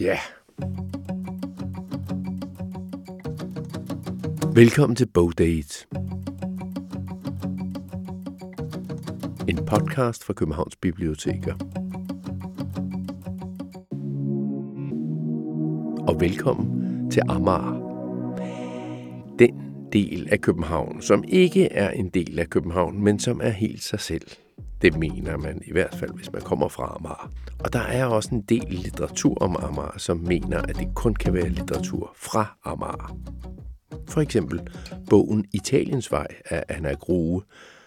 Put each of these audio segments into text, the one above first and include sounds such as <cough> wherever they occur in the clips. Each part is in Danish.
Ja. Velkommen til Bogdate. En podcast fra Københavns Biblioteker. Og velkommen til Amager. Den del af København, som ikke er en del af København, men som er helt sig selv. Det mener man i hvert fald, hvis man kommer fra Amager. Og der er også en del litteratur om Amager, som mener, at det kun kan være litteratur fra Amager. For eksempel bogen Italiens vej af Anna Grue,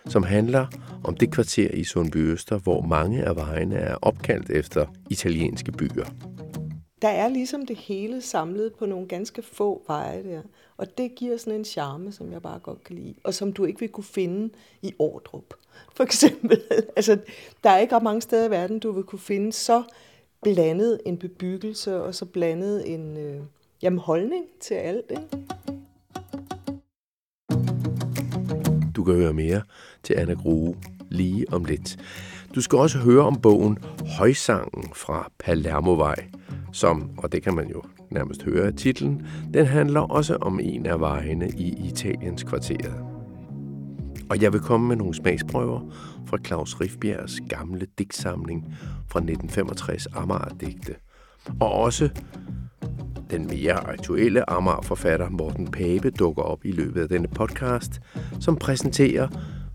som handler om det kvarter i Sundby Øster, hvor mange af vejene er opkaldt efter italienske byer. Der er ligesom det hele samlet på nogle ganske få veje der. Og det giver sådan en charme, som jeg bare godt kan lide, og som du ikke vil kunne finde i Ordrup. For eksempel. <laughs> altså, der er ikke ret mange steder i verden, du vil kunne finde så blandet en bebyggelse, og så blandet en øh, jamen, holdning til alt. Ikke? Du kan høre mere til Anna Grue lige om lidt. Du skal også høre om bogen Højsangen fra Palermovej, som, og det kan man jo nærmest høre af titlen, den handler også om en af vejene i Italiens kvarteret. Og jeg vil komme med nogle smagsprøver fra Claus Rifbjergs gamle digtsamling fra 1965 Amager-digte. Og også den mere aktuelle Amager-forfatter Morten Pape dukker op i løbet af denne podcast, som præsenterer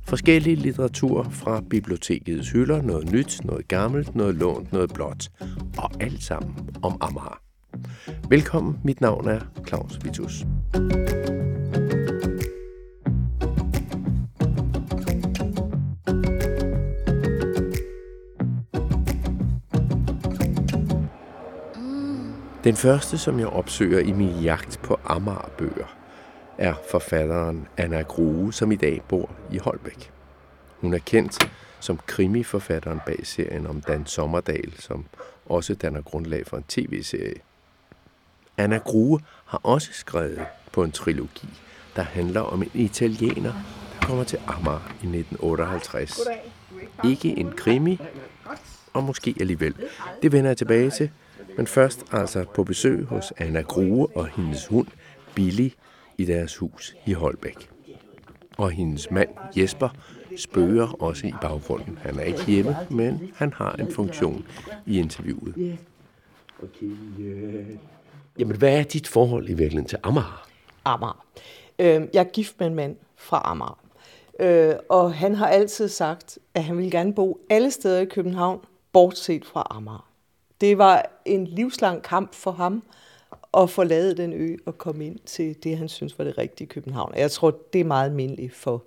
forskellige litteratur fra bibliotekets hylder, noget nyt, noget gammelt, noget lånt, noget blåt, og alt sammen om Amager. Velkommen, mit navn er Claus Vitus. Den første, som jeg opsøger i min jagt på Amager-bøger, er forfatteren Anna Grue, som i dag bor i Holbæk. Hun er kendt som krimiforfatteren bag serien om Dan Sommerdal, som også danner grundlag for en tv-serie. Anna Grue har også skrevet på en trilogi, der handler om en italiener, der kommer til Amager i 1958. Ikke en krimi, og måske alligevel. Det vender jeg tilbage til, men først altså på besøg hos Anna Grue og hendes hund Billy i deres hus i Holbæk. Og hendes mand Jesper spøger også i baggrunden. Han er ikke hjemme, men han har en funktion i interviewet. Okay, yeah. Jamen, hvad er dit forhold i virkeligheden til Amager? Amager. Øh, jeg er gift med en mand fra Amager. Øh, og han har altid sagt, at han ville gerne bo alle steder i København, bortset fra Amager. Det var en livslang kamp for ham at forlade den ø og komme ind til det, han synes var det rigtige København. Jeg tror, det er meget almindeligt for,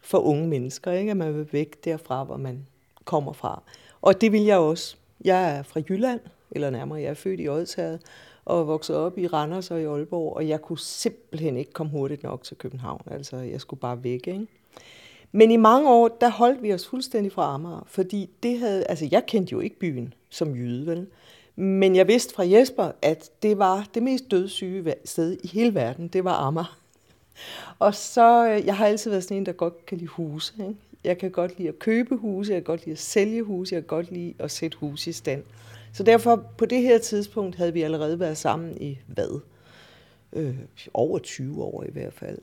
for unge mennesker, ikke? at man vil væk derfra, hvor man kommer fra. Og det vil jeg også. Jeg er fra Jylland, eller nærmere, jeg er født i Odsherred, og vokset op i Randers og i Aalborg, og jeg kunne simpelthen ikke komme hurtigt nok til København. Altså, jeg skulle bare væk, ikke? Men i mange år, der holdt vi os fuldstændig fra Amager, fordi det havde, altså jeg kendte jo ikke byen som jyde, vel? Men jeg vidste fra Jesper, at det var det mest dødssyge sted i hele verden, det var Amager. Og så, øh, jeg har altid været sådan en, der godt kan lide huse. Ikke? Jeg kan godt lide at købe huse, jeg kan godt lide at sælge huse, jeg kan godt lide at sætte huse i stand. Så derfor på det her tidspunkt havde vi allerede været sammen i hvad? Øh, over 20 år i hvert fald.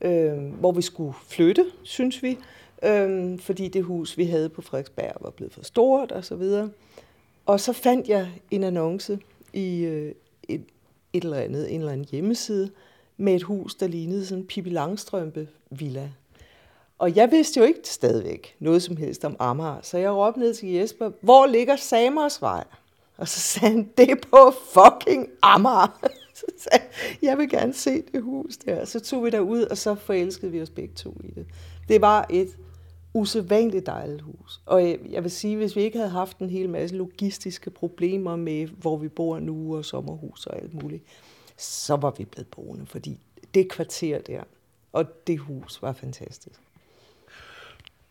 Øh, hvor vi skulle flytte, synes vi. Øh, fordi det hus, vi havde på Frederiksberg, var blevet for stort og så videre. Og så fandt jeg en annonce i øh, et, et eller andet, en eller anden hjemmeside, med et hus, der lignede sådan en Pippi Langstrømpe villa. Og jeg vidste jo ikke stadigvæk noget som helst om Amager, så jeg råbte ned til Jesper, hvor ligger Samersvej? Og så sagde han, det er på fucking Amager. <laughs> Så sagde jeg, vil gerne se det hus der. Så tog vi derud, og så forelskede vi os begge to i det. Det var et usædvanligt dejligt hus. Og jeg vil sige, hvis vi ikke havde haft en hel masse logistiske problemer med, hvor vi bor nu, og sommerhus og alt muligt, så var vi blevet boende, fordi det kvarter der, og det hus var fantastisk.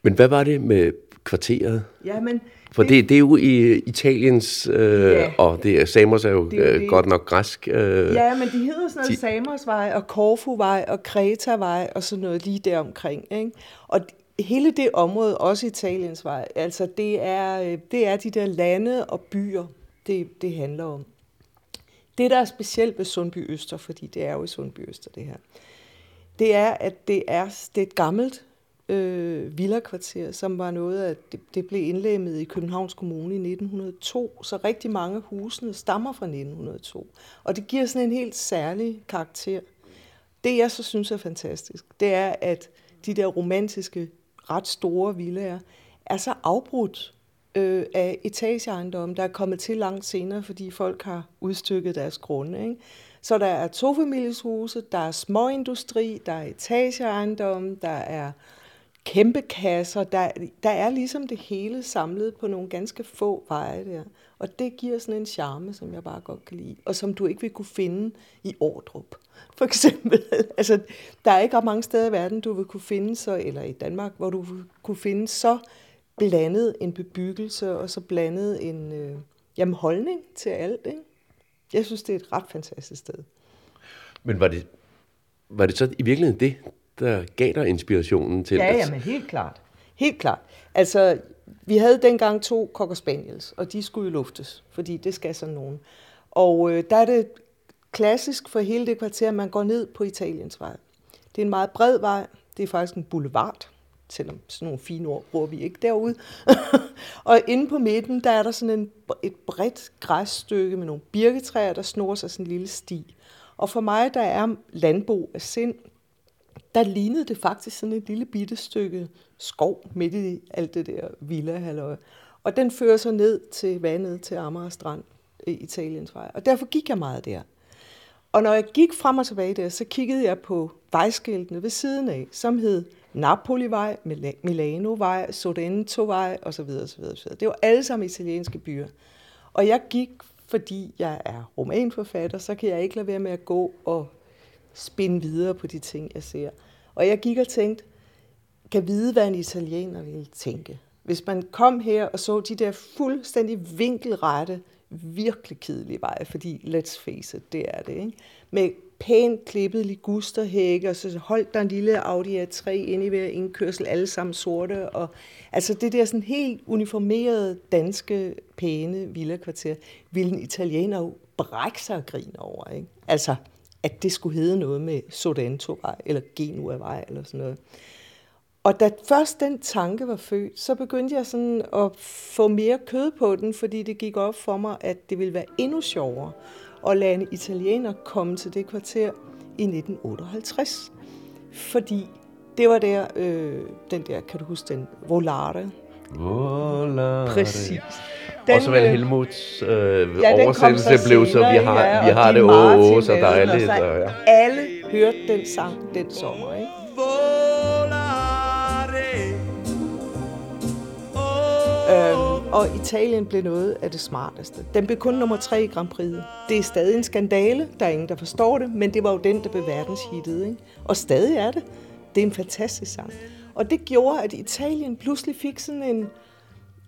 Men hvad var det med kvarteret? Ja, men For det, det er jo i Italiens, øh, ja. og det er, Samos er jo det øh, det. godt nok græsk. Øh, ja, men de hedder sådan noget de... Samersvej og Korfuvej og Kretavej og sådan noget lige der omkring. Ikke? Og hele det område, også Italiens vej, altså det er, øh, det er de der lande og byer, det, det handler om. Det, der er specielt ved Sundby Øster, fordi det er jo i Sundby Øster, det her, det er, at det er, det er et gammelt øh, villakvarter, som var noget af, det, det blev indlemmet i Københavns Kommune i 1902, så rigtig mange af husene stammer fra 1902. Og det giver sådan en helt særlig karakter. Det, jeg så synes er fantastisk, det er, at de der romantiske, ret store villager er så afbrudt øh, af etageejendomme, der er kommet til langt senere, fordi folk har udstykket deres grunde. Ikke? Så der er tofamilieshuse, der er småindustri, der er etageejendomme, der er kæmpe kasser. Der, der er ligesom det hele samlet på nogle ganske få veje der. Og det giver sådan en charme, som jeg bare godt kan lide, og som du ikke vil kunne finde i Ordrup, for eksempel. <laughs> altså, der er ikke ret mange steder i verden, du vil kunne finde så, eller i Danmark, hvor du vil kunne finde så blandet en bebyggelse, og så blandet en øh, jamen, holdning til alt. Ikke? Jeg synes, det er et ret fantastisk sted. Men var det, var det så i virkeligheden det, der gav dig inspirationen til Ja, ja, men helt klart. Helt klart. Altså, vi havde dengang to Cocker Spaniels, og de skulle jo luftes, fordi det skal sådan nogen. Og øh, der er det klassisk for hele det kvarter, at man går ned på Italiens vej. Det er en meget bred vej. Det er faktisk en boulevard, selvom sådan nogle fine ord bruger vi ikke derude. <laughs> og inde på midten, der er der sådan en, et bredt græsstykke med nogle birketræer, der snor sig sådan en lille sti. Og for mig, der er landbo af sind, der lignede det faktisk sådan et lille bitte stykke skov midt i alt det der villa -halløj. Og den fører så ned til vandet til Amager Strand i Italiens vej. Og derfor gik jeg meget der. Og når jeg gik frem og tilbage der, så kiggede jeg på vejskiltene ved siden af, som hed Napolivej, Milanovej, Sorrentovej osv. osv., osv. Det var alle sammen italienske byer. Og jeg gik, fordi jeg er romanforfatter, så kan jeg ikke lade være med at gå og spinde videre på de ting, jeg ser. Og jeg gik og tænkte, kan vide, hvad en italiener ville tænke. Hvis man kom her og så de der fuldstændig vinkelrette, virkelig kedelige veje, fordi let's face it, det er det, ikke? med pænt klippet ligusterhække, og så holdt der en lille Audi A3 ind i hver indkørsel, alle sammen sorte, og altså det der sådan helt uniformerede, danske, pæne villakvarter, ville en italiener jo brække sig og grine over, ikke? Altså, at det skulle hedde noget med Sodantovej, eller Genuavej, eller sådan noget. Og da først den tanke var født, så begyndte jeg sådan at få mere kød på den, fordi det gik op for mig, at det ville være endnu sjovere at lade en italiener komme til det kvarter i 1958. Fordi det var der, øh, den der, kan du huske den, Volare? Volare. Præcis. Den, og så vel øh, Helmuts øh, ja, oversættelse så blev så, vi har, ja, vi har det åh, så dejligt. Og, ja. Alle hørte den sang den sommer, ikke? Øhm, og Italien blev noget af det smarteste. Den blev kun nummer tre i Grand Prix. Det er stadig en skandale, der er ingen, der forstår det, men det var jo den, der blev verdenshittet. Ikke? Og stadig er det. Det er en fantastisk sang. Og det gjorde, at Italien pludselig fik sådan en...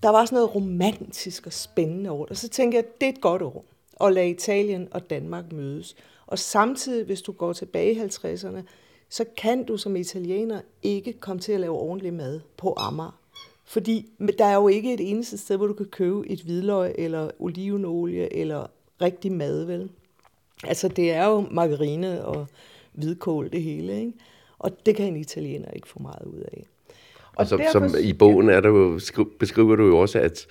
Der var sådan noget romantisk og spændende over det. Og så tænkte jeg, at det er et godt år at lade Italien og Danmark mødes. Og samtidig, hvis du går tilbage i 50'erne, så kan du som italiener ikke komme til at lave ordentlig mad på Amager. Fordi der er jo ikke et eneste sted, hvor du kan købe et hvidløg eller olivenolie eller rigtig mad, vel? Altså, det er jo margarine og hvidkål, det hele, ikke? Og det kan en italiener ikke få meget ud af. Og, og så, derfor, som i bogen er der jo, beskriver du jo også, at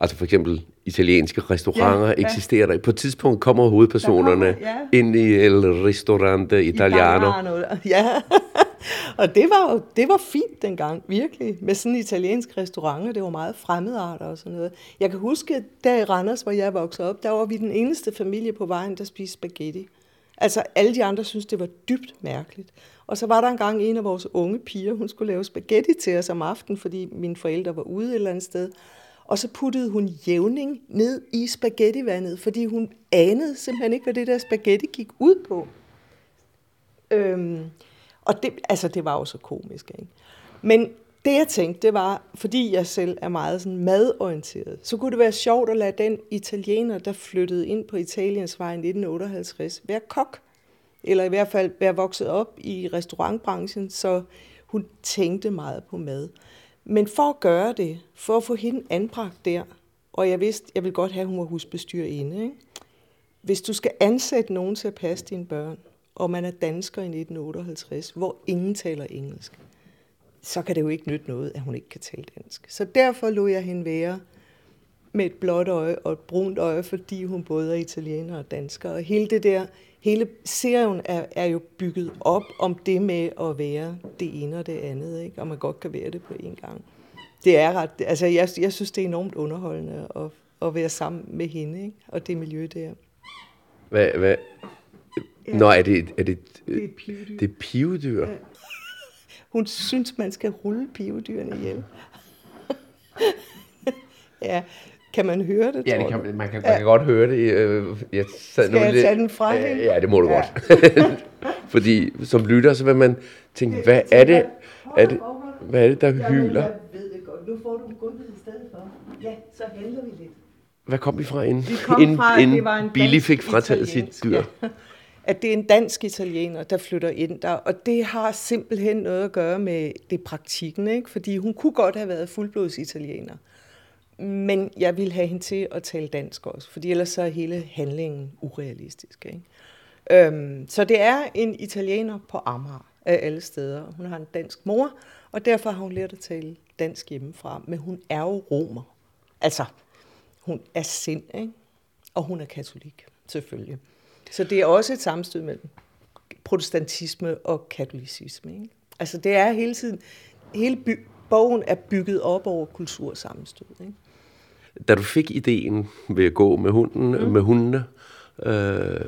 altså for eksempel italienske restauranter ja, ja. eksisterer der. På et tidspunkt kommer hovedpersonerne kommer, ja. ind i El Ristorante Italiano. Italiano. <laughs> Ja, og det var jo det var fint dengang, virkelig, med sådan en italiensk restaurant, det var meget fremmedarter og sådan noget. Jeg kan huske, der i Randers, hvor jeg voksede op, der var vi den eneste familie på vejen, der spiste spaghetti. Altså alle de andre synes det var dybt mærkeligt. Og så var der engang en af vores unge piger, hun skulle lave spaghetti til os om aftenen, fordi mine forældre var ude et eller andet sted. Og så puttede hun jævning ned i spaghettivandet, fordi hun anede simpelthen ikke, hvad det der spaghetti gik ud på. Øhm, og det, altså, det var jo så komisk, ikke? Men det jeg tænkte, det var, fordi jeg selv er meget sådan madorienteret, så kunne det være sjovt at lade den italiener, der flyttede ind på Italiens vej i 1958, være kok. Eller i hvert fald være vokset op i restaurantbranchen, så hun tænkte meget på mad. Men for at gøre det, for at få hende anbragt der, og jeg vidste, jeg ville godt have, at hun var husbestyrerinde, ikke? hvis du skal ansætte nogen til at passe dine børn, og man er dansker i 1958, hvor ingen taler engelsk, så kan det jo ikke nytte noget, at hun ikke kan tale dansk. Så derfor lod jeg hende være med et blåt øje og et brunt øje, fordi hun både er italiener og dansker. Og hele det der, hele serien er, er jo bygget op om det med at være det ene og det andet, ikke? og man godt kan være det på én gang. Det er ret, altså jeg, jeg synes, det er enormt underholdende at, at være sammen med hende, ikke? og det miljø der. Hvad, hvad? Ja. Nå, er det, er det, det er pivedyr. Det er pivedyr. Ja. Hun synes, man skal rulle pivedyrene ihjel. <laughs> ja, kan man høre det? Ja, det kan, man, man, kan, man kan godt høre det. Øh, jeg sad Skal nu jeg lidt, tage den fra hende? Ja, det må du ja. godt. <laughs> Fordi som lytter, så vil man tænke, hvad er det, er det, hvad er det der hyler? Jeg ved det godt. Nu får du gulvet i stedet for. Ja, så handler vi lidt. Hvad kom vi fra inden? Vi kom inden, fra, inden det var en Billy fik frataget sit dyr. Ja. At det er en dansk italiener, der flytter ind der, og det har simpelthen noget at gøre med det praktikken, ikke? fordi hun kunne godt have været fuldblods italiener. Men jeg vil have hende til at tale dansk også, fordi ellers så er hele handlingen urealistisk. Ikke? Øhm, så det er en italiener på Amager af alle steder. Hun har en dansk mor, og derfor har hun lært at tale dansk hjemmefra. Men hun er jo romer. Altså, hun er sind, ikke? og hun er katolik, selvfølgelig. Så det er også et sammenstød mellem protestantisme og katolicisme. Ikke? Altså det er hele tiden, hele by, bogen er bygget op over kultursammenstød. Ikke? Da du fik ideen ved at gå med, hunden, mm. med hundene, øh,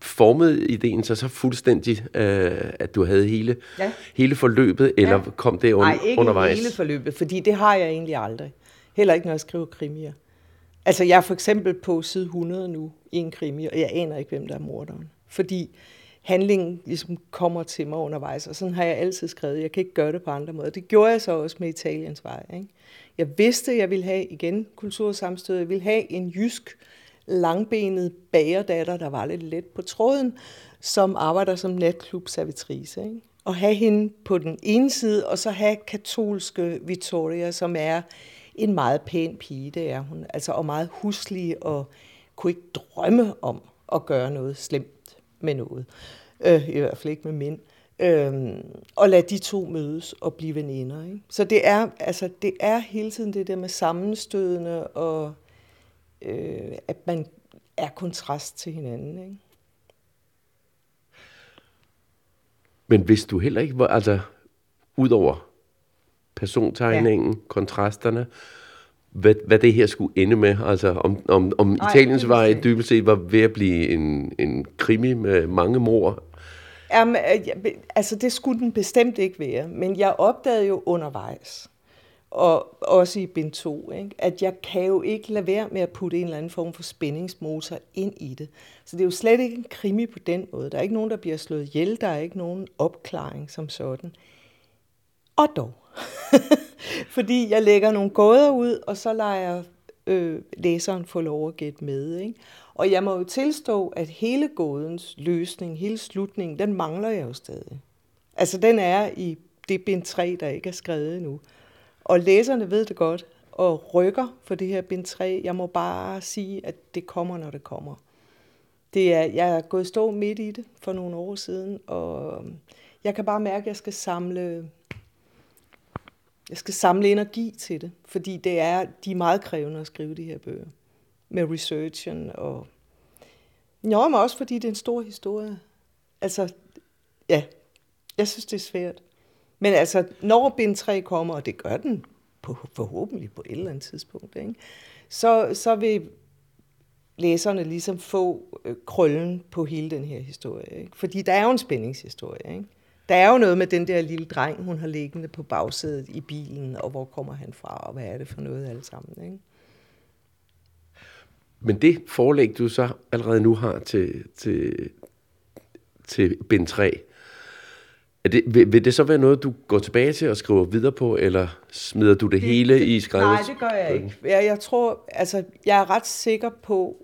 formede ideen sig så fuldstændig, øh, at du havde hele, ja. hele forløbet, eller ja. kom det un- Nej, ikke undervejs? hele forløbet, fordi det har jeg egentlig aldrig. Heller ikke, når jeg skriver krimier. Altså, jeg er for eksempel på side 100 nu i en krimi, og jeg aner ikke, hvem der er morderen. Fordi handlingen ligesom kommer til mig undervejs, og sådan har jeg altid skrevet. Jeg kan ikke gøre det på andre måder. Det gjorde jeg så også med Italiens vej. Ikke? Jeg vidste, at jeg ville have igen kultursamstød. Jeg ville have en jysk, langbenet bagerdatter, der var lidt let på tråden, som arbejder som natklubservitrice. Ikke? Og have hende på den ene side, og så have katolske Victoria, som er en meget pæn pige, det er hun. Altså, og meget huslig, og kunne ikke drømme om at gøre noget slemt med noget. Øh, I hvert fald ikke med mænd. Øh, og lade de to mødes og blive veninder. Ikke? Så det er, altså, det er hele tiden det der med sammenstødende, og øh, at man er kontrast til hinanden. Ikke? Men hvis du heller ikke var, altså, udover persontegningen, ja. kontrasterne, hvad, hvad det her skulle ende med. Altså om, om, om Ej, Italiens vej dybest set var ved at blive en, en krimi med mange mor. Jamen, øh, altså det skulle den bestemt ikke være, men jeg opdagede jo undervejs, og også i bind 2, ikke? at jeg kan jo ikke lade være med at putte en eller anden form for spændingsmotor ind i det. Så det er jo slet ikke en krimi på den måde. Der er ikke nogen, der bliver slået ihjel, der er ikke nogen opklaring som sådan. Og dog. <laughs> Fordi jeg lægger nogle gåder ud, og så lader jeg øh, læseren få lov at gætte med. Ikke? Og jeg må jo tilstå, at hele gådens løsning, hele slutningen, den mangler jeg jo stadig. Altså den er i det bind 3, der ikke er skrevet endnu. Og læserne ved det godt, og rykker for det her bind 3. Jeg må bare sige, at det kommer, når det kommer. Det er, jeg er gået stå midt i det for nogle år siden, og øhm, jeg kan bare mærke, at jeg skal samle jeg skal samle energi til det, fordi det er, de er meget krævende at skrive de her bøger. Med researchen og... Jo, men også fordi det er en stor historie. Altså, ja, jeg synes, det er svært. Men altså, når bind 3 kommer, og det gør den på, forhåbentlig på et eller andet tidspunkt, ikke? Så, så vil læserne ligesom få øh, krøllen på hele den her historie. Ikke? Fordi der er jo en spændingshistorie. Ikke? Der er jo noget med den der lille dreng, hun har liggende på bagsædet i bilen, og hvor kommer han fra, og hvad er det for noget alle sammen. Ikke? Men det forlæg, du så allerede nu har til, til, til bind 3, er det, vil, vil det så være noget, du går tilbage til og skriver videre på, eller smider du det, det hele det, i skrevet? Nej, det gør jeg ikke. Jeg, jeg tror, altså, jeg er ret sikker på,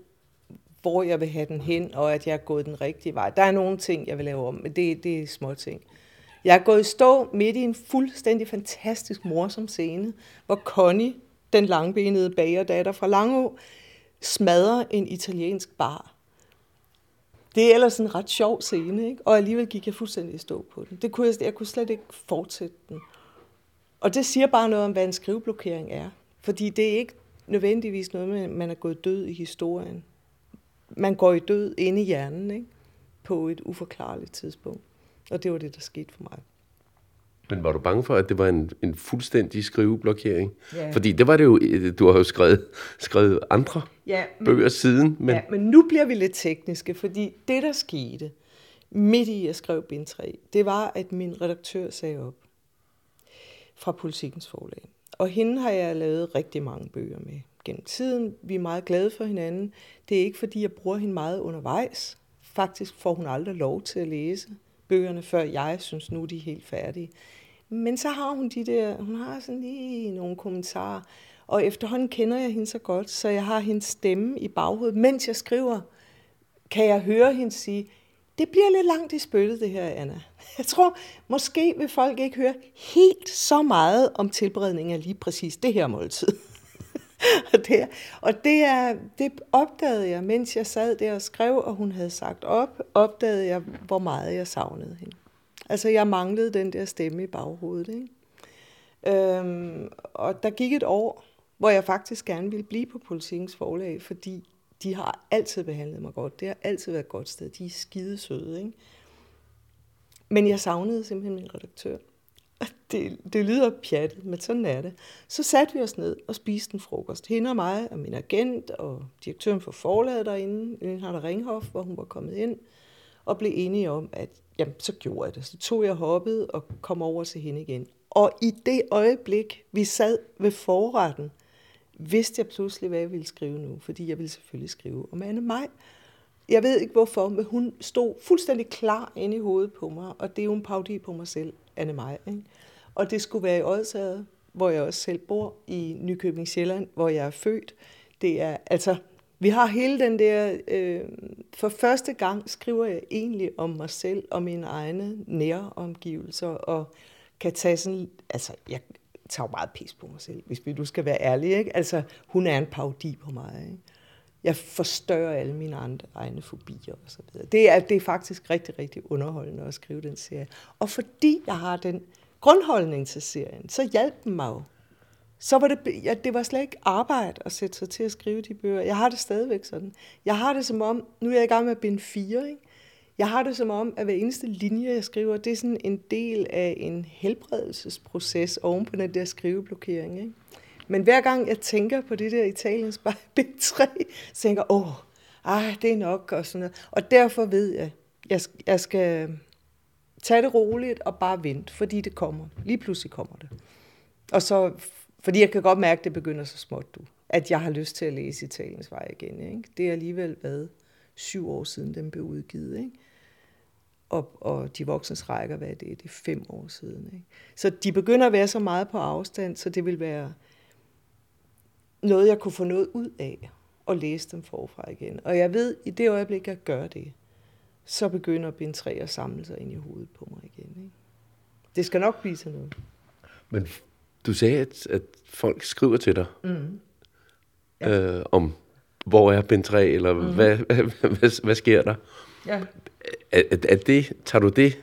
hvor jeg vil have den hen, og at jeg er gået den rigtige vej. Der er nogle ting, jeg vil lave om, men det, det er små ting. Jeg er gået i stå midt i en fuldstændig fantastisk morsom scene, hvor Connie, den langbenede bagerdatter fra Langå, smadrer en italiensk bar. Det er ellers en ret sjov scene, ikke? og alligevel gik jeg fuldstændig i stå på den. Det kunne jeg, jeg kunne slet ikke fortsætte den. Og det siger bare noget om, hvad en skriveblokering er. Fordi det er ikke nødvendigvis noget med, at man er gået død i historien. Man går i død inde i hjernen ikke? på et uforklarligt tidspunkt. Og det var det, der skete for mig. Men var du bange for, at det var en, en fuldstændig skriveblokering? Ja. Fordi det var det jo, du har jo skrevet, skrevet andre ja, men, bøger siden. Men... Ja, men nu bliver vi lidt tekniske, fordi det, der skete midt i, at skrev bind 3, det var, at min redaktør sagde op fra Politikens forlag. Og hende har jeg lavet rigtig mange bøger med gennem tiden. Vi er meget glade for hinanden. Det er ikke, fordi jeg bruger hende meget undervejs. Faktisk får hun aldrig lov til at læse bøgerne, før jeg synes, nu de er helt færdige. Men så har hun de der, hun har sådan lige nogle kommentarer, og efterhånden kender jeg hende så godt, så jeg har hendes stemme i baghovedet. Mens jeg skriver, kan jeg høre hende sige, det bliver lidt langt i spyttet, det her, Anna. <laughs> Jeg tror, måske vil folk ikke høre helt så meget om tilberedning af lige præcis det her måltid. <laughs> og det, og det, er, det opdagede jeg, mens jeg sad der og skrev, og hun havde sagt op, opdagede jeg, hvor meget jeg savnede hende. Altså, jeg manglede den der stemme i baghovedet. Ikke? Øhm, og der gik et år, hvor jeg faktisk gerne ville blive på politikens forlag, fordi de har altid behandlet mig godt. Det har altid været et godt sted. De er skide søde, ikke? Men jeg savnede simpelthen min redaktør. Det, det lyder pjattet, men sådan er det. Så satte vi os ned og spiste en frokost. Hende og mig og min agent og direktøren for forlaget derinde, Linhardt Ringhoff, hvor hun var kommet ind, og blev enige om, at jamen, så gjorde jeg det. Så tog jeg hoppet og kom over til hende igen. Og i det øjeblik, vi sad ved forretten, vidste jeg pludselig, hvad jeg ville skrive nu, fordi jeg ville selvfølgelig skrive om Anne Maj. Jeg ved ikke hvorfor, men hun stod fuldstændig klar inde i hovedet på mig, og det er jo en parodi på mig selv, Anne Maj. Ikke? Og det skulle være i Odsherred, hvor jeg også selv bor, i Nykøbing Sjælland, hvor jeg er født. Det er, altså, vi har hele den der, øh, for første gang skriver jeg egentlig om mig selv, og mine egne nære omgivelser, og kan tage sådan, altså, jeg tager meget pis på mig selv, hvis vi du skal være ærlig, ikke? Altså, hun er en parodi på mig, ikke? Jeg forstørrer alle mine andre, egne fobier og så videre. Det er, det er faktisk rigtig, rigtig underholdende at skrive den serie. Og fordi jeg har den grundholdning til serien, så hjalp den mig jo. Så var det, ja, det var slet ikke arbejde at sætte sig til at skrive de bøger. Jeg har det stadigvæk sådan. Jeg har det som om, nu er jeg i gang med bind 4, ikke? Jeg har det som om, at hver eneste linje, jeg skriver, det er sådan en del af en helbredelsesproces oven på den der skriveblokering. Ikke? Men hver gang jeg tænker på det der Italiens <laughs> bind 3, så tænker jeg, åh, ah, det er nok, og sådan noget. Og derfor ved jeg, jeg, jeg skal tage det roligt og bare vente, fordi det kommer. Lige pludselig kommer det. Og så, fordi jeg kan godt mærke, at det begynder så småt, du. At jeg har lyst til at læse Italiens vej igen. Ikke? Det er alligevel været syv år siden, den blev udgivet. Ikke? Og, og de voksnes rækker, hvad er det? Det er fem år siden. Ikke? Så de begynder at være så meget på afstand, så det vil være noget, jeg kunne få noget ud af og læse dem forfra igen. Og jeg ved, i det øjeblik, jeg gør det, så begynder bind 3 at samle sig ind i hovedet på mig igen. Ikke? Det skal nok blive til noget. Men du sagde, at, at folk skriver til dig mm. ja. øh, om, hvor er bind 3, eller mm. hvad, <laughs> hvad, hvad, hvad sker der? Ja. Er, er, det, tager du det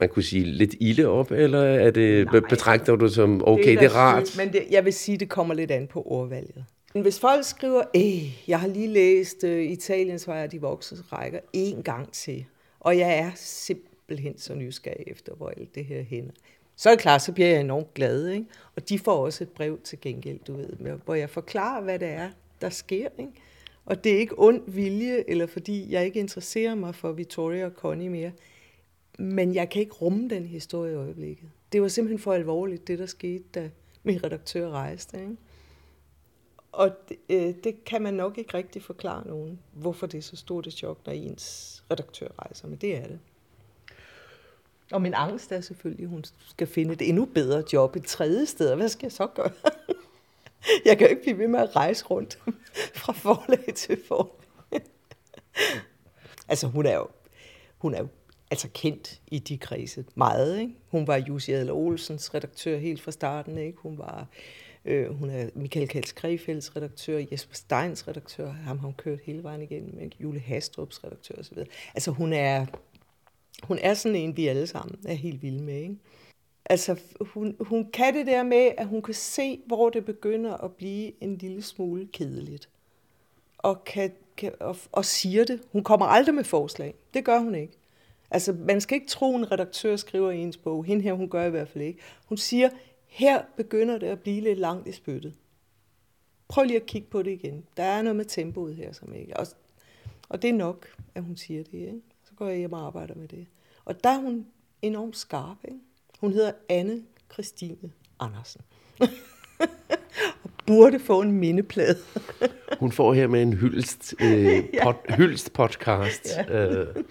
man kunne sige, lidt ilde op, eller er det, Nej, betragter du som, okay, det er, det er rart? men det, jeg vil sige, det kommer lidt an på ordvalget. Men hvis folk skriver, øh, jeg har lige læst uh, Italiens vej de voksne rækker en gang til, og jeg er simpelthen så nysgerrig efter, hvor alt det her hænder. Så er det klart, så bliver jeg enormt glad, ikke? Og de får også et brev til gengæld, du ved, hvor jeg forklarer, hvad det er, der sker, ikke? Og det er ikke ond vilje, eller fordi jeg ikke interesserer mig for Victoria og Connie mere. Men jeg kan ikke rumme den historie i øjeblikket. Det var simpelthen for alvorligt, det der skete, da min redaktør rejste. Ikke? Og det, øh, det kan man nok ikke rigtig forklare nogen, hvorfor det er så stort et chok, når ens redaktør rejser, men det er det. Og min angst er selvfølgelig, at hun skal finde et endnu bedre job et tredje sted. Hvad skal jeg så gøre? <laughs> jeg kan jo ikke blive ved med at rejse rundt <laughs> fra forlag til forlag. <laughs> altså, hun er jo, hun er jo altså kendt i de kredse meget. Ikke? Hun var Jussi Adler Olsens redaktør helt fra starten. Ikke? Hun var Øh, hun er Michael Kals Krefelds redaktør, Jesper Steins redaktør, ham har hun kørt hele vejen igennem, med Jule Hastrups redaktør osv. Altså hun er, hun er sådan en, vi alle sammen er helt vilde med. Ikke? Altså hun, hun kan det der med, at hun kan se, hvor det begynder at blive en lille smule kedeligt. Og, kan, kan, og, og siger det. Hun kommer aldrig med forslag. Det gør hun ikke. Altså, man skal ikke tro, en redaktør skriver i ens bog. Hende her, hun gør i hvert fald ikke. Hun siger, her begynder det at blive lidt langt i spyttet. Prøv lige at kigge på det igen. Der er noget med tempoet her, som ikke... Og, og det er nok, at hun siger det. Ikke? Går jeg hjem og arbejder med det. Og der er hun enormt skarp. Ikke? Hun hedder Anne Christine Andersen. <laughs> og burde få en mindeplade. <laughs> hun får her med en hyldst, øh, <laughs> pod, hyldst podcast. Ja. Øh.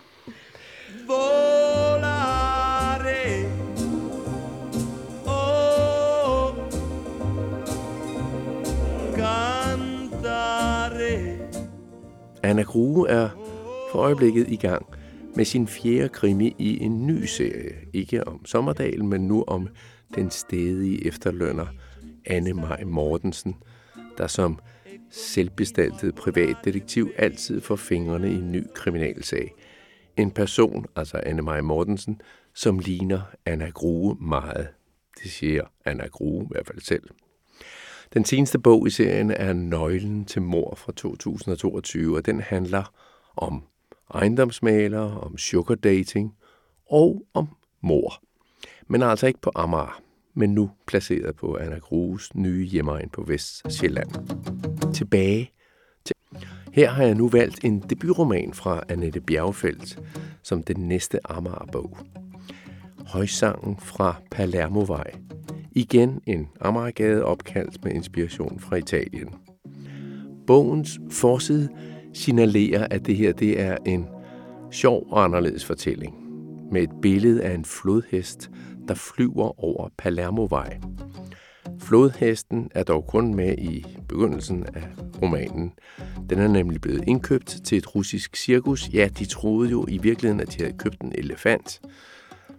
Anna Grue er for øjeblikket i gang med sin fjerde krimi i en ny serie. Ikke om Sommerdal, men nu om den stedige efterlønner Anne Maj Mortensen, der som selvbestaltet privatdetektiv altid får fingrene i en ny kriminalsag. En person, altså Anne Maj Mortensen, som ligner Anna Grue meget. Det siger Anna Grue i hvert fald selv. Den seneste bog i serien er Nøglen til mor fra 2022, og den handler om ejendomsmaler, om sugar dating og om mor. Men altså ikke på Amager, men nu placeret på Anna Grues nye hjemmeegn på Vestjylland. Tilbage til... Her har jeg nu valgt en debutroman fra Annette Bjergfeldt som den næste Amager-bog. Højsangen fra Palermovej Igen en Amagergade opkaldt med inspiration fra Italien. Bogens forside signalerer, at det her det er en sjov og anderledes fortælling med et billede af en flodhest, der flyver over Palermovej. Flodhesten er dog kun med i begyndelsen af romanen. Den er nemlig blevet indkøbt til et russisk cirkus. Ja, de troede jo i virkeligheden, at de havde købt en elefant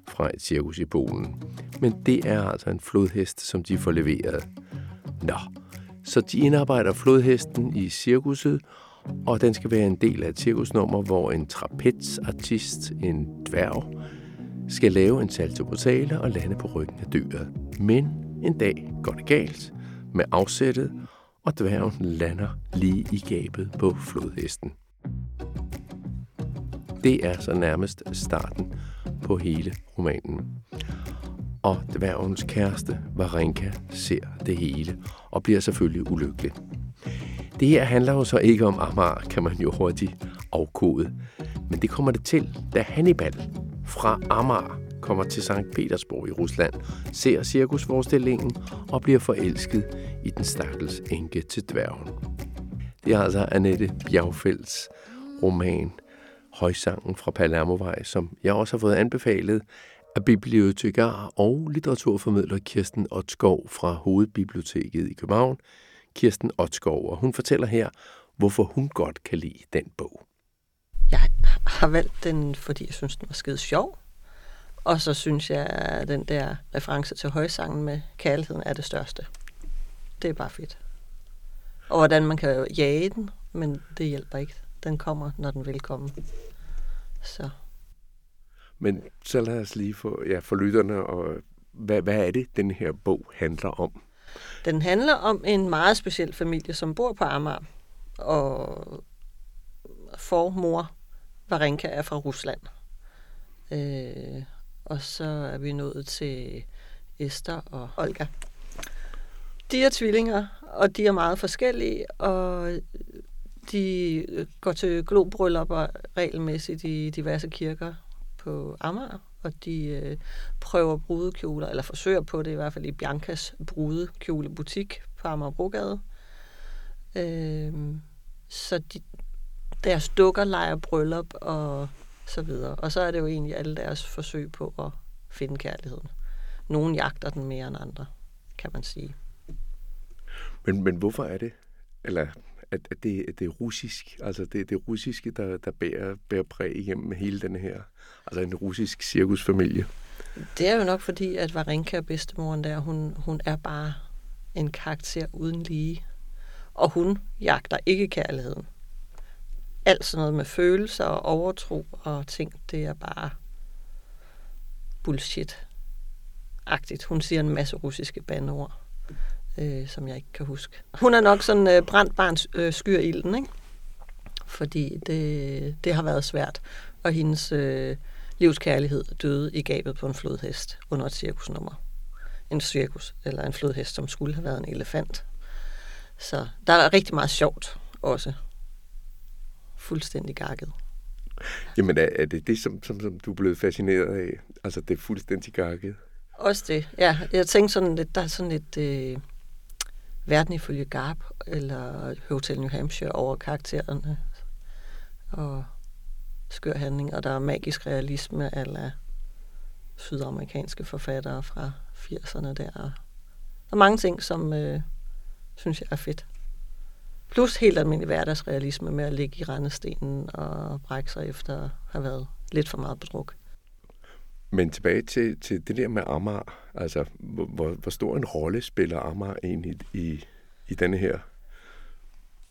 fra et cirkus i Polen. Men det er altså en flodhest, som de får leveret. Nå, så de indarbejder flodhesten i cirkuset, og den skal være en del af et cirkusnummer, hvor en trapezartist, en dværg, skal lave en salto brutale og lande på ryggen af dyret. Men en dag går det galt med afsættet, og dværgen lander lige i gabet på flodhesten. Det er så nærmest starten på hele romanen. Og dværgens kæreste, Varenka, ser det hele og bliver selvfølgelig ulykkelig. Det her handler jo så ikke om Amager, kan man jo hurtigt afkode. Men det kommer det til, da Hannibal fra Amager kommer til Sankt Petersborg i Rusland, ser cirkusforestillingen og bliver forelsket i den stakkels enke til dværgen. Det er altså Annette Bjergfelds roman Højsangen fra Palermovej, som jeg også har fået anbefalet af bibliotekar og litteraturformidler Kirsten Otskov fra Hovedbiblioteket i København. Kirsten Otskov, og hun fortæller her, hvorfor hun godt kan lide den bog. Jeg har valgt den, fordi jeg synes, den var skide sjov. Og så synes jeg, at den der reference til højsangen med kærligheden er det største. Det er bare fedt. Og hvordan man kan jage den, men det hjælper ikke. Den kommer, når den vil komme. Så. Men så lad os lige få, ja, for lytterne, og hvad, hvad er det, den her bog handler om? Den handler om en meget speciel familie, som bor på Amager, og formor Varenka er fra Rusland. Øh, og så er vi nået til Esther og Olga. De er tvillinger, og de er meget forskellige, og de går til globryllupper regelmæssigt i diverse kirker på Amager, og de øh, prøver brudekjoler, eller forsøger på det i hvert fald i Biancas brudekjolebutik på Amagerbrogade. Øh, så de, deres dukker leger bryllup og så videre. Og så er det jo egentlig alle deres forsøg på at finde kærligheden. Nogle jagter den mere end andre, kan man sige. Men, men hvorfor er det? Eller at, at, det, at det er russisk, altså det, det russiske, der, der bærer, bærer præg igennem hele den her, altså en russisk cirkusfamilie. Det er jo nok fordi, at Varenka, bedstemoren der, hun, hun er bare en karakter uden lige. Og hun jagter ikke kærligheden. Alt sådan noget med følelser og overtro og ting, det er bare bullshit-agtigt. Hun siger en masse russiske bandeord, øh, som jeg ikke kan huske. Hun er nok sådan øh, brændt barns øh, skyr ilden, ikke? Fordi det, det har været svært. Og hendes øh, livskærlighed døde i gabet på en flodhest under et cirkusnummer. En cirkus, eller en flodhest, som skulle have været en elefant. Så der er rigtig meget sjovt også. Fuldstændig gakket. Jamen er, er det det, som, som, som du er blevet fascineret af? Altså det er fuldstændig gakket? Også det, ja. Jeg tænkte sådan lidt, der er sådan lidt øh, verden ifølge Garp, eller Hotel New Hampshire over karaktererne. Og skør handling, og der er magisk realisme ala sydamerikanske forfattere fra 80'erne der. Der er mange ting, som øh, synes jeg er fedt. Plus helt almindelig hverdagsrealisme med at ligge i rendestenen og brække sig efter at have været lidt for meget bedruk. Men tilbage til, til det der med Amager. Altså, hvor, hvor stor en rolle spiller Amager egentlig i, i denne her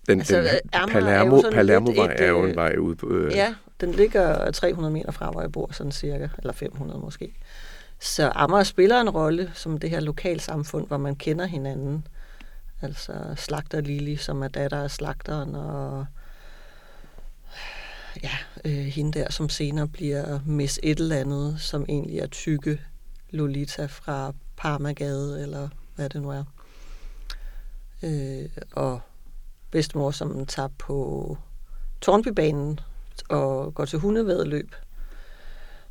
den, altså, den Palermo, Palermo-vej er jo en vej ud på... Øh... Ja, den ligger 300 meter fra, hvor jeg bor, sådan cirka, eller 500 måske. Så Amager spiller en rolle som det her lokalsamfund, hvor man kender hinanden. Altså slagter Lili, som er datter af slagteren, og ja, øh, hende der, som senere bliver Miss et eller andet, som egentlig er tykke Lolita fra Parmagade, eller hvad det nu er. Øh, og bedstemor, som tager på Tornbybanen og går til hundevedløb.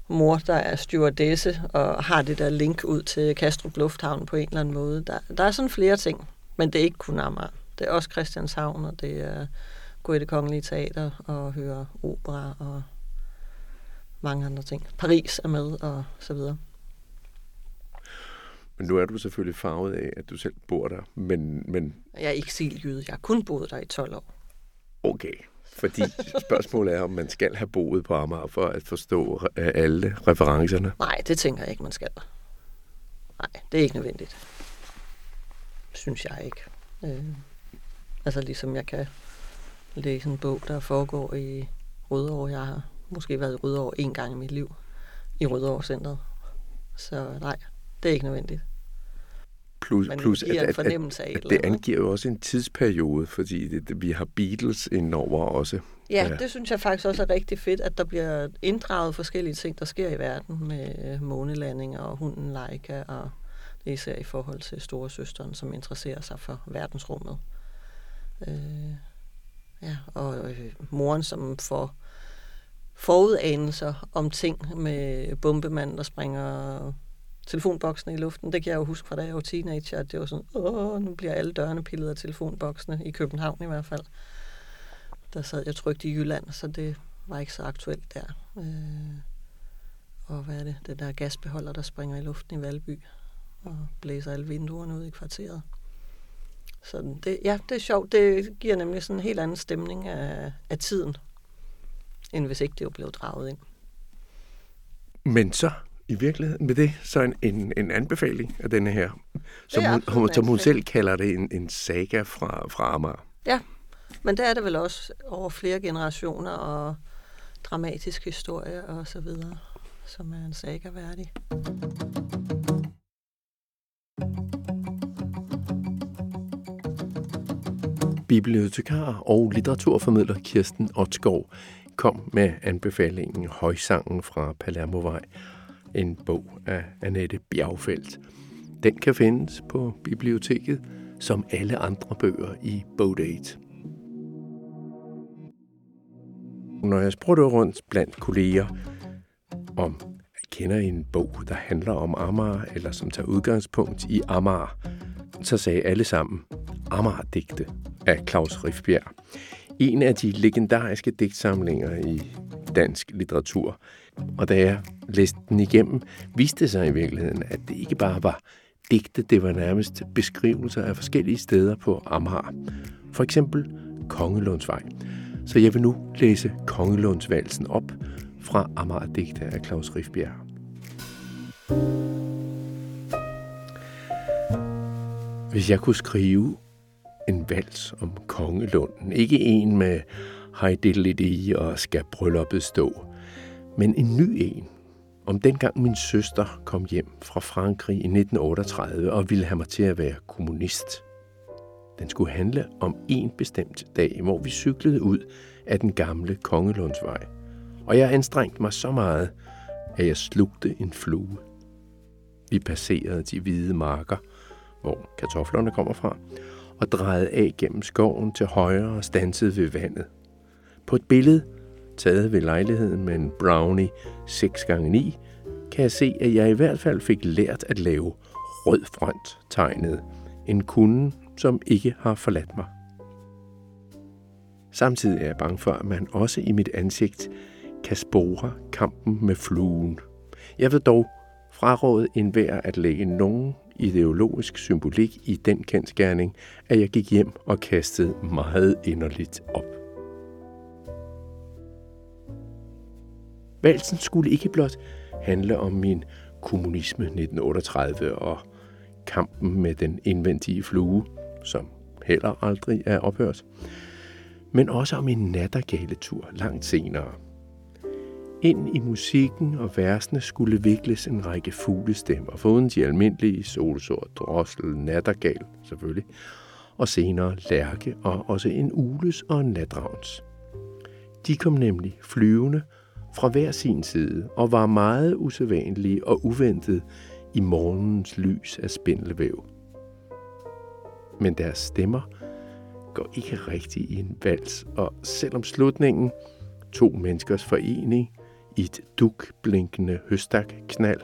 Mor, der er stewardesse og har det der link ud til Kastrup Lufthavn på en eller anden måde. Der, der er sådan flere ting, men det er ikke kun Amager. Det er også Christianshavn, og det er gå i det kongelige teater og høre opera og mange andre ting. Paris er med og så videre. Men nu er du selvfølgelig farvet af, at du selv bor der, men... men... Jeg er ikke siljyde. Jeg har kun boet der i 12 år. Okay, fordi spørgsmålet er, om man skal have boet på Amager for at forstå alle referencerne. Nej, det tænker jeg ikke, man skal. Nej, det er ikke nødvendigt. Synes jeg ikke. Øh, altså ligesom jeg kan læse en bog, der foregår i Rødovre. Jeg har måske været i Rødovre en gang i mit liv. I Rødovre Centeret. Så nej, det er ikke nødvendigt. Plus, Men plus det at, at, at, at det angiver jo også en tidsperiode, fordi det, vi har Beatles indover også. Ja, ja, det synes jeg faktisk også er rigtig fedt, at der bliver inddraget forskellige ting, der sker i verden med månelandinger og hunden Leica, og det især i forhold til store søsteren, som interesserer sig for verdensrummet. Øh, ja, og øh, moren, som får forudanelser om ting med bombemanden, der springer telefonboksene i luften. Det kan jeg jo huske fra da jeg var teenager, at det var sådan, åh, nu bliver alle dørene pillet af telefonboksene, i København i hvert fald. Der sad jeg trygt i Jylland, så det var ikke så aktuelt der. Øh, og hvad er det? Det der gasbeholder, der springer i luften i Valby og blæser alle vinduerne ud i kvarteret. Så det, ja, det er sjovt. Det giver nemlig sådan en helt anden stemning af, af tiden, end hvis ikke det var blevet draget ind. Men så i virkeligheden med det så en, en, en anbefaling af denne her, som, hun, hun, som hun selv kalder det en, en saga fra, fra Amager. Ja, men der er det vel også over flere generationer og dramatisk historie og så videre, som er en saga værdig. Bibliotekar og litteraturformidler Kirsten Otskov kom med anbefalingen Højsangen fra Palermovej, en bog af Annette Bjergfeldt. Den kan findes på biblioteket som alle andre bøger i Bogdate. Når jeg spurgte rundt blandt kolleger, om kender en bog, der handler om Amager, eller som tager udgangspunkt i Amager, så sagde alle sammen Amager-digte af Claus Rifbjerg. En af de legendariske digtsamlinger i dansk litteratur. Og da jeg læste den igennem, viste det sig i virkeligheden, at det ikke bare var digte, det var nærmest beskrivelser af forskellige steder på Amager. For eksempel Kongelundsvej. Så jeg vil nu læse Kongelundsvalsen op fra Amager digte af Claus Rifbjerg. Hvis jeg kunne skrive en vals om kongelunden, ikke en med i og skal brylluppet stå, men en ny en, om dengang min søster kom hjem fra Frankrig i 1938 og ville have mig til at være kommunist. Den skulle handle om en bestemt dag, hvor vi cyklede ud af den gamle Kongelundsvej. Og jeg anstrengte mig så meget, at jeg slugte en flue. Vi passerede de hvide marker, hvor kartoflerne kommer fra, og drejede af gennem skoven til højre og stansede ved vandet. På et billede, taget ved lejligheden med en brownie 6x9, kan jeg se, at jeg i hvert fald fik lært at lave rød front tegnet. En kunde, som ikke har forladt mig. Samtidig er jeg bange for, at man også i mit ansigt kan spore kampen med fluen. Jeg vil dog fraråde enhver at lægge nogen ideologisk symbolik i den kendskærning, at jeg gik hjem og kastede meget inderligt op. Valsen skulle ikke blot handle om min kommunisme 1938 og kampen med den indvendige flue, som heller aldrig er ophørt, men også om en nattergaletur langt senere. Ind i musikken og versene skulle vikles en række fuglestemmer, foruden de almindelige solsort, drossel, nattergal selvfølgelig, og senere lærke og også en ules og en natravns. De kom nemlig flyvende fra hver sin side og var meget usædvanlige og uventet i morgens lys af spindelvæv. Men deres stemmer går ikke rigtig i en vals, og selvom slutningen, to menneskers forening i et dukblinkende høstakknald,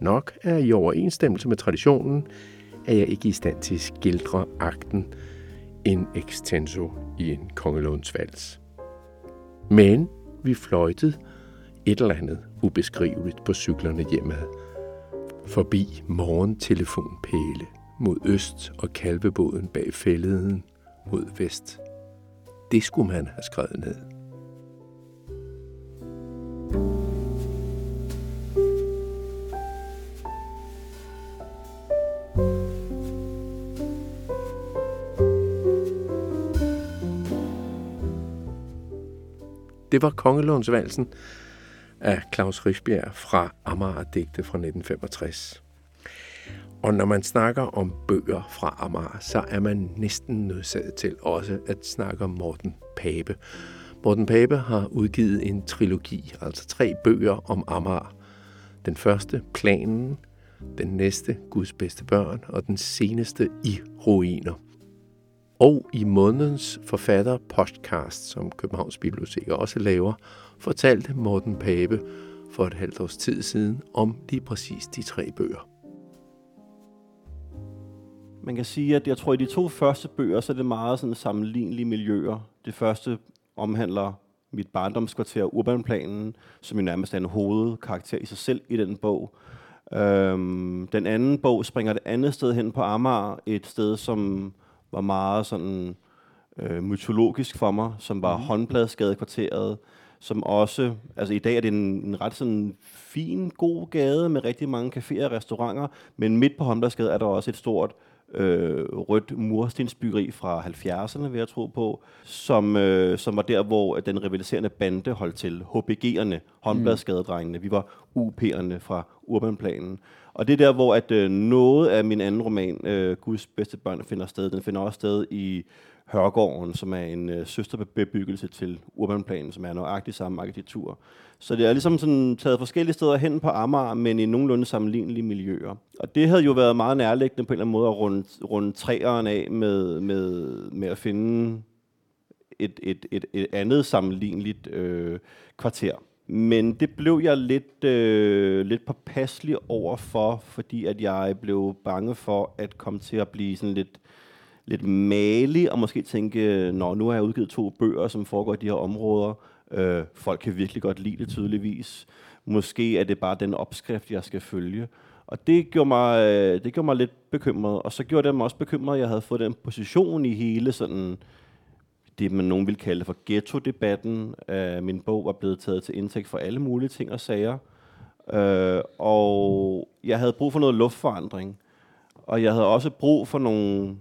nok er i overensstemmelse med traditionen, er jeg ikke i stand til at skildre akten en extenso i en kongelånsvals. Men vi fløjtede et eller andet ubeskriveligt på cyklerne hjemad. Forbi morgentelefonpæle mod øst og kalvebåden bag fælleden mod vest. Det skulle man have skrevet ned. Det var Kongelånsvalsen af Claus Rigsbjerg fra Amager-digte fra 1965. Og når man snakker om bøger fra Amager, så er man næsten nødsaget til også at snakke om Morten Pape. Morten Pape har udgivet en trilogi, altså tre bøger om Amager. Den første, Planen, den næste, Guds bedste børn, og den seneste, I ruiner. Og i månedens forfatter podcast, som Københavns Bibliotek også laver, fortalte Morten Pape for et halvt års tid siden om lige præcis de tre bøger. Man kan sige, at jeg tror, at i de to første bøger, så er det meget sådan sammenlignelige miljøer. Det første omhandler mit barndomskvarter, Urbanplanen, som jo nærmest er en hovedkarakter i sig selv i den bog. Øhm, den anden bog springer det andet sted hen på Amager, et sted, som var meget sådan øh, mytologisk for mig, som var mm. håndbladsgadekvarteret, som også, altså i dag er det en, en ret sådan fin, god gade med rigtig mange caféer og restauranter, men midt på Håndbladsgade er der også et stort øh, rødt murstensbyggeri fra 70'erne, vil jeg tro på, som, øh, som var der, hvor den rivaliserende bande holdt til. HBG'erne, håndbladsgadedrengene, vi var UP'erne fra Urbanplanen. Og det er der, hvor at, øh, noget af min anden roman, øh, Guds bedste børn, finder sted. Den finder også sted i Hørgården, som er en øh, søsterbebyggelse til Urbanplanen, som er nøjagtig samme arkitektur. Så det er ligesom sådan taget forskellige steder hen på Amager, men i nogenlunde sammenlignelige miljøer. Og det havde jo været meget nærliggende på en eller anden måde at runde, runde træerne af med, med, med at finde et, et, et, et andet sammenligneligt øh, kvarter. Men det blev jeg lidt, øh, lidt påpasselig over for, fordi at jeg blev bange for at komme til at blive sådan lidt lidt malig, og måske tænke, nå, nu har jeg udgivet to bøger, som foregår i de her områder. Øh, folk kan virkelig godt lide det tydeligvis. Måske er det bare den opskrift, jeg skal følge. Og det gjorde mig, øh, det gjorde mig lidt bekymret. Og så gjorde det mig også bekymret, at jeg havde fået den position i hele sådan det, man nogen vil kalde for ghetto-debatten. Øh, min bog var blevet taget til indtægt for alle mulige ting og sager. Øh, og jeg havde brug for noget luftforandring. Og jeg havde også brug for nogle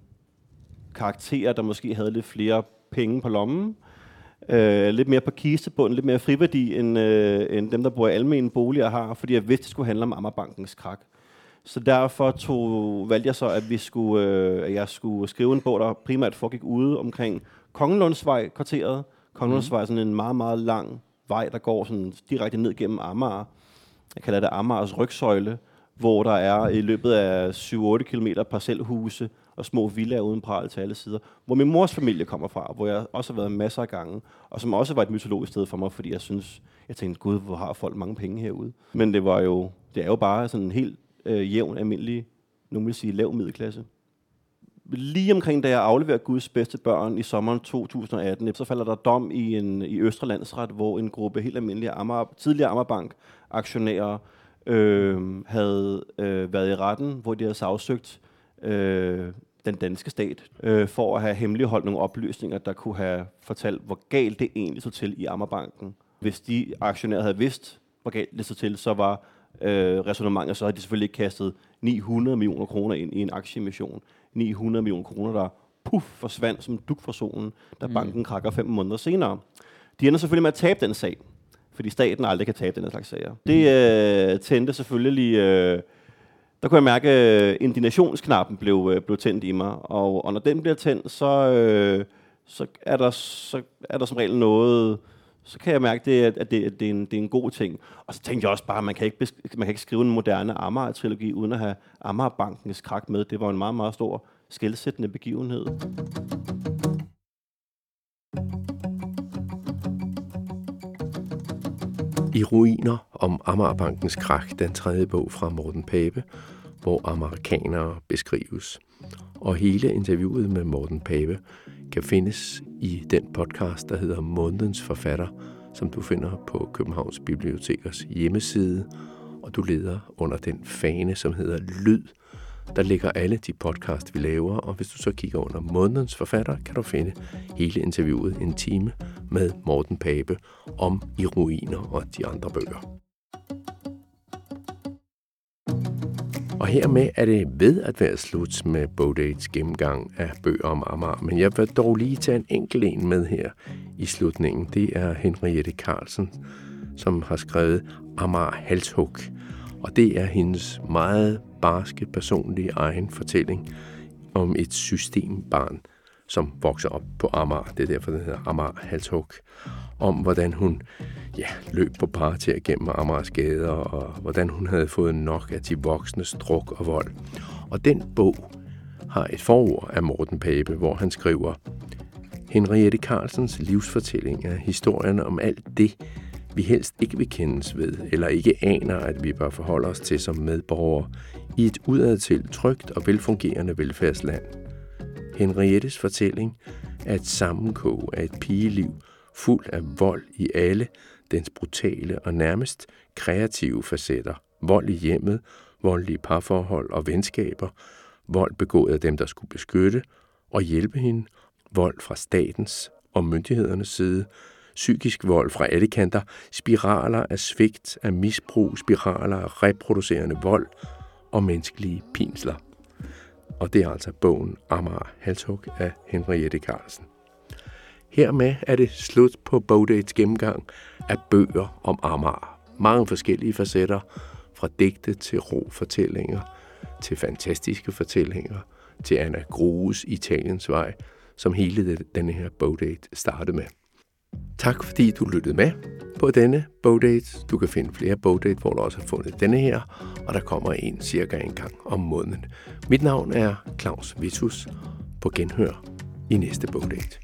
karakterer, der måske havde lidt flere penge på lommen. Øh, lidt mere på kistebunden, lidt mere friværdi, end, øh, end dem, der bor i almene boliger har, fordi jeg vidste, det skulle handle om Ammerbankens krak. Så derfor tog, valgte jeg så, at, vi skulle, øh, at jeg skulle skrive en bog, der primært foregik ude omkring Kongelundsvej kvarteret. Kongelundsvej er sådan en meget, meget lang vej, der går sådan direkte ned gennem Amager. Jeg kalder det Amagers rygsøjle, hvor der er i løbet af 7-8 km parcelhuse og små villaer uden pral til alle sider. Hvor min mors familie kommer fra, hvor jeg også har været masser af gange, og som også var et mytologisk sted for mig, fordi jeg synes, jeg tænkte, gud, hvor har folk mange penge herude. Men det var jo, det er jo bare sådan en helt øh, jævn, almindelig, nogen vil sige lav middelklasse. Lige omkring da jeg afleverer Guds bedste børn i sommeren 2018, så falder der dom i, en, i Østre Landsret, hvor en gruppe helt almindelige Amager, tidligere Ammerbank aktionærer øh, havde øh, været i retten, hvor de havde sagsøgt øh, den danske stat øh, for at have hemmeligholdt nogle oplysninger, der kunne have fortalt, hvor galt det egentlig så til i Ammerbanken. Hvis de aktionærer havde vidst, hvor galt det så til, så var øh, resonemanget, så havde de selvfølgelig ikke kastet 900 millioner kroner ind i en aktieemission. 900 millioner kroner, der puff, forsvandt som duk fra solen, da mm. banken krakker fem måneder senere. De ender selvfølgelig med at tabe den sag, fordi staten aldrig kan tabe den slags sager. Det øh, tændte selvfølgelig... Øh, der kunne jeg mærke, at øh, indinationsknappen blev, øh, blev tændt i mig, og, og når den bliver tændt, så, øh, så, er der, så er der som regel noget så kan jeg mærke, det, at det, at det, er en, det er en god ting. Og så tænkte jeg også bare, at man kan ikke, man kan ikke skrive en moderne Amager-trilogi, uden at have Amagerbankens krak med. Det var en meget, meget stor skældsættende begivenhed. I ruiner om Amagerbankens krak, den tredje bog fra Morten Pape, hvor amerikanere beskrives. Og hele interviewet med Morten Pape kan findes i den podcast, der hedder Månedens Forfatter, som du finder på Københavns Bibliotekers hjemmeside, og du leder under den fane, som hedder Lyd. Der ligger alle de podcast, vi laver, og hvis du så kigger under Månedens Forfatter, kan du finde hele interviewet en time med Morten Pape om I ruiner og de andre bøger. Og hermed er det ved at være slut med Bodates gennemgang af bøger om Amager, men jeg vil dog lige tage en enkelt en med her i slutningen. Det er Henriette Carlsen, som har skrevet Amager Halshug, og det er hendes meget barske, personlige egen fortælling om et systembarn, som vokser op på Amager. Det er derfor, den hedder Amager Halshug. Om hvordan hun ja, løb på parter gennem Amagers gader, og hvordan hun havde fået nok af de voksnes druk og vold. Og den bog har et forord af Morten Pape, hvor han skriver, Henriette Carlsens livsfortælling er historien om alt det, vi helst ikke vil kendes ved, eller ikke aner, at vi bør forholde os til som medborgere i et udadtil trygt og velfungerende velfærdsland. Henriettes fortælling er et sammenkog af et pigeliv fuld af vold i alle dens brutale og nærmest kreative facetter. Vold i hjemmet, voldelige parforhold og venskaber, vold begået af dem, der skulle beskytte og hjælpe hende, vold fra statens og myndighedernes side, psykisk vold fra alle kanter, spiraler af svigt, af misbrug, spiraler af reproducerende vold og menneskelige pinsler. Og det er altså bogen Amager Halshug af Henriette Carlsen. Hermed er det slut på Bogdates gennemgang af bøger om Amager. Mange forskellige facetter, fra digte til ro fortællinger, til fantastiske fortællinger, til Anna Grues Italiens vej, som hele denne her Bogdate startede med. Tak fordi du lyttede med på denne Bodate. Du kan finde flere Bodate, hvor du også har fundet denne her, og der kommer en cirka en gang om måneden. Mit navn er Claus Vitus. På genhør i næste Bogdate.